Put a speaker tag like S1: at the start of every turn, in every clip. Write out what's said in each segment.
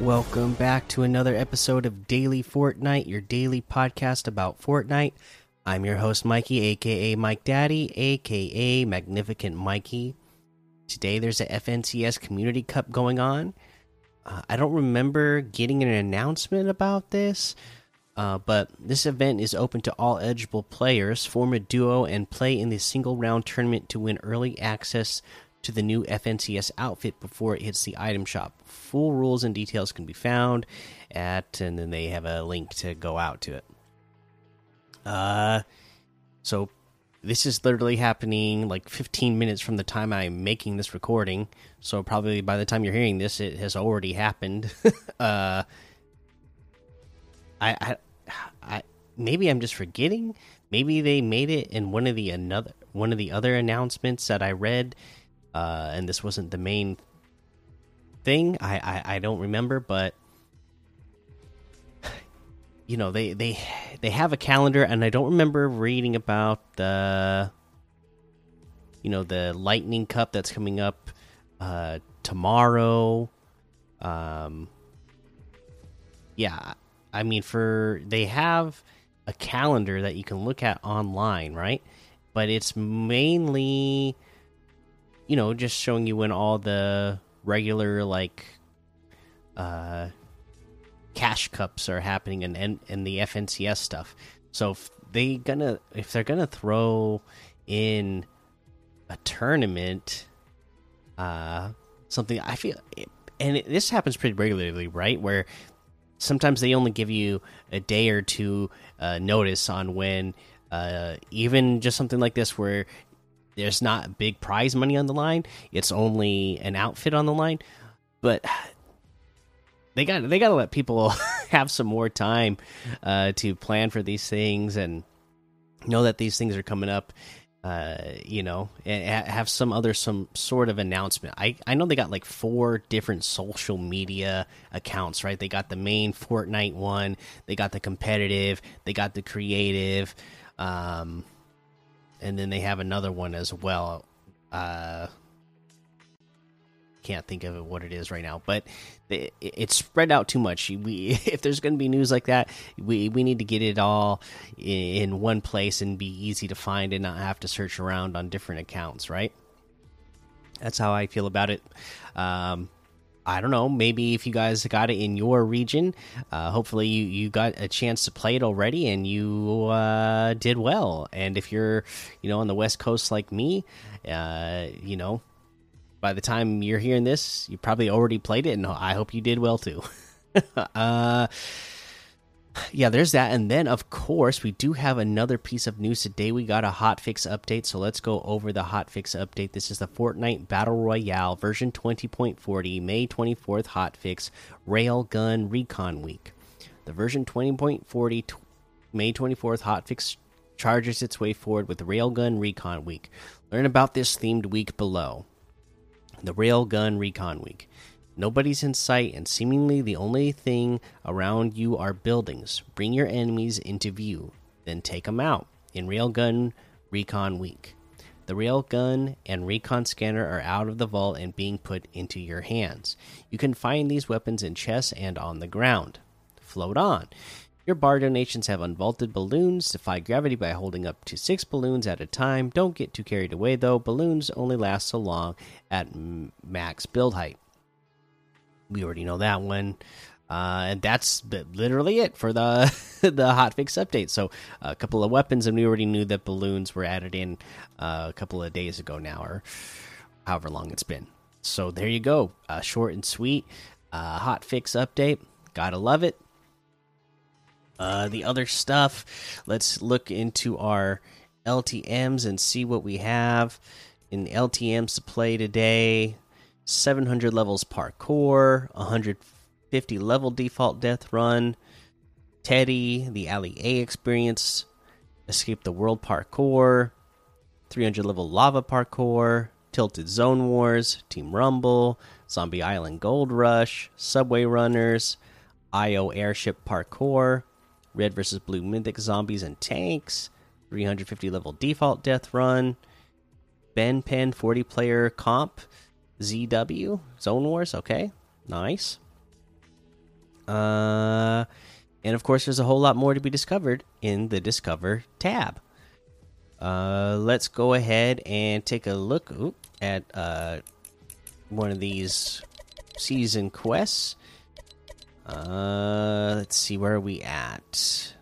S1: Welcome back to another episode of Daily Fortnite, your daily podcast about Fortnite. I'm your host, Mikey, aka Mike Daddy, aka Magnificent Mikey. Today there's a FNCS Community Cup going on. Uh, I don't remember getting an announcement about this, uh, but this event is open to all eligible players. Form a duo and play in the single round tournament to win early access to the new FNCS outfit before it hits the item shop. Full rules and details can be found at, and then they have a link to go out to it. Uh, so this is literally happening like 15 minutes from the time I'm making this recording. So probably by the time you're hearing this, it has already happened. uh, I, I, I, maybe I'm just forgetting. Maybe they made it in one of the another one of the other announcements that I read uh, and this wasn't the main thing. I, I I don't remember, but you know they they they have a calendar, and I don't remember reading about the you know the Lightning Cup that's coming up uh, tomorrow. Um, yeah, I mean for they have a calendar that you can look at online, right? But it's mainly you know, just showing you when all the regular like uh cash cups are happening and and, and the FNCS stuff. So if they gonna if they're gonna throw in a tournament, uh, something I feel, and it, this happens pretty regularly, right? Where sometimes they only give you a day or two uh, notice on when, uh, even just something like this, where there's not big prize money on the line. It's only an outfit on the line, but they got they got to let people have some more time uh, to plan for these things and know that these things are coming up. Uh, you know, and have some other some sort of announcement. I I know they got like four different social media accounts, right? They got the main Fortnite one, they got the competitive, they got the creative. Um, and then they have another one as well. Uh, can't think of what it is right now, but it, it's spread out too much. We if there's going to be news like that, we we need to get it all in one place and be easy to find and not have to search around on different accounts, right? That's how I feel about it. Um, I don't know. Maybe if you guys got it in your region, uh, hopefully you you got a chance to play it already and you uh, did well. And if you're you know on the West Coast like me, uh, you know by the time you're hearing this, you probably already played it, and I hope you did well too. uh yeah, there's that. And then, of course, we do have another piece of news today. We got a hotfix update. So let's go over the hotfix update. This is the Fortnite Battle Royale version 20.40, May 24th hot hotfix, Railgun Recon Week. The version 20.40, May 24th hotfix charges its way forward with Railgun Recon Week. Learn about this themed week below. The Railgun Recon Week. Nobody's in sight, and seemingly the only thing around you are buildings. Bring your enemies into view, then take them out in Railgun Recon Week. The railgun and recon scanner are out of the vault and being put into your hands. You can find these weapons in chests and on the ground. Float on. Your bar donations have unvaulted balloons. Defy gravity by holding up to six balloons at a time. Don't get too carried away though. Balloons only last so long at max build height we already know that one. Uh, and that's literally it for the the hotfix update. So a couple of weapons, and we already knew that balloons were added in uh, a couple of days ago now, or however long it's been. So there you go, uh, short and sweet uh, hotfix update. Gotta love it. Uh, the other stuff, let's look into our LTM's and see what we have in LTM's to play today. 700 levels parkour, 150 level default death run, Teddy, the Ali A experience, Escape the World parkour, 300 level lava parkour, Tilted Zone Wars, Team Rumble, Zombie Island Gold Rush, Subway Runners, IO Airship Parkour, Red vs. Blue Mythic Zombies and Tanks, 350 level default death run, Ben Pen 40 player comp, ZW Zone Wars. Okay, nice. Uh, and of course, there's a whole lot more to be discovered in the Discover tab. Uh, let's go ahead and take a look at uh, one of these season quests. Uh, let's see where are we at.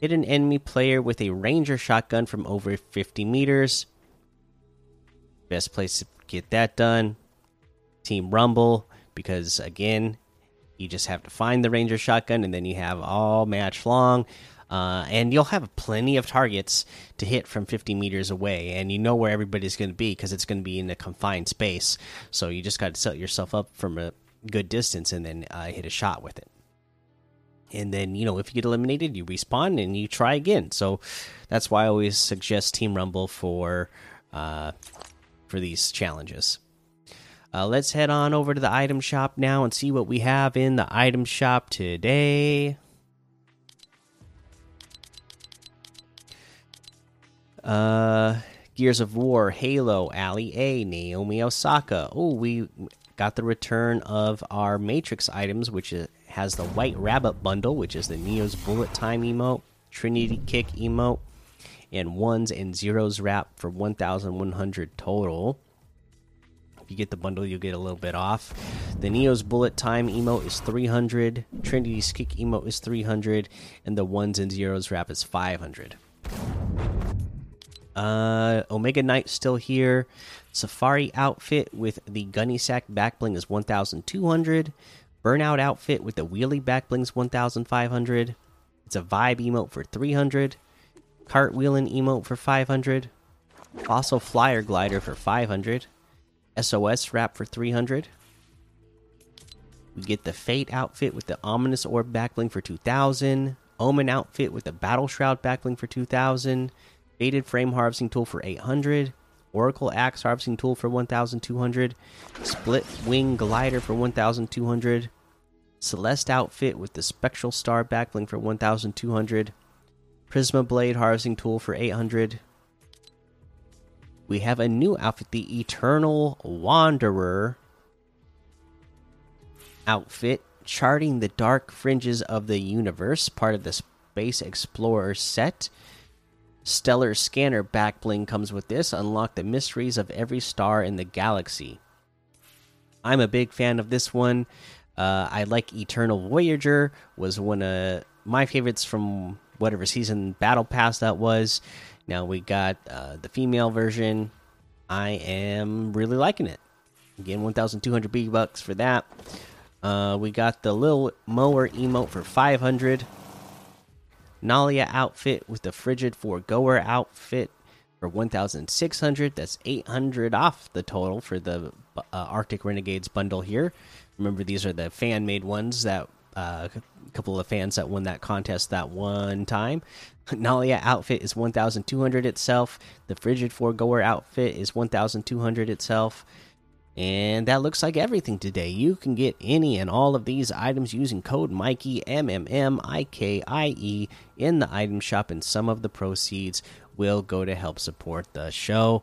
S1: Hit an enemy player with a ranger shotgun from over 50 meters. Best place to get that done. Team Rumble, because again, you just have to find the ranger shotgun and then you have all match long. Uh, and you'll have plenty of targets to hit from 50 meters away, and you know where everybody's going to be because it's going to be in a confined space. So you just got to set yourself up from a good distance and then uh, hit a shot with it. And then, you know, if you get eliminated, you respawn and you try again. So that's why I always suggest Team Rumble for uh, for these challenges. Uh, let's head on over to the item shop now and see what we have in the item shop today. Uh, Gears of War, Halo, Ali A, Naomi Osaka. Oh, we got the return of our Matrix items, which has the White Rabbit bundle, which is the Neo's Bullet Time emote, Trinity Kick emote, and ones and zeros wrap for 1,100 total. If you get the bundle, you'll get a little bit off. The Neo's Bullet Time emote is 300, Trinity's Kick emote is 300, and the ones and zeros wrap is 500. Uh, Omega Knight still here. Safari outfit with the Gunny Sack back bling is 1,200. Burnout outfit with the Wheelie back bling is 1,500. It's a Vibe emote for 300. Cartwheeling emote for 500. Fossil Flyer glider for 500. SOS wrap for 300. We get the Fate outfit with the Ominous Orb backbling for 2000. Omen outfit with the Battle Shroud backbling for 2000. Faded Frame Harvesting Tool for 800. Oracle Axe Harvesting Tool for 1200. Split Wing Glider for 1200. Celeste outfit with the Spectral Star backbling for 1200. Prisma Blade Harvesting Tool for 800. We have a new outfit, the Eternal Wanderer outfit, charting the dark fringes of the universe, part of the Space Explorer set. Stellar Scanner backbling comes with this. Unlock the mysteries of every star in the galaxy. I'm a big fan of this one. Uh, I like Eternal Voyager was one of my favorites from whatever season Battle Pass that was. Now we got uh, the female version. I am really liking it. Again, 1,200 B bucks for that. Uh, we got the little mower emote for 500. Nalia outfit with the Frigid Foregoer outfit for 1,600. That's 800 off the total for the uh, Arctic Renegades bundle here. Remember, these are the fan made ones that Uh, a couple of fans that won that contest that one time. Nalia outfit is 1,200 itself. The Frigid Foregoer outfit is 1,200 itself. And that looks like everything today. You can get any and all of these items using code Mikey M M M I K I E in the item shop, and some of the proceeds will go to help support the show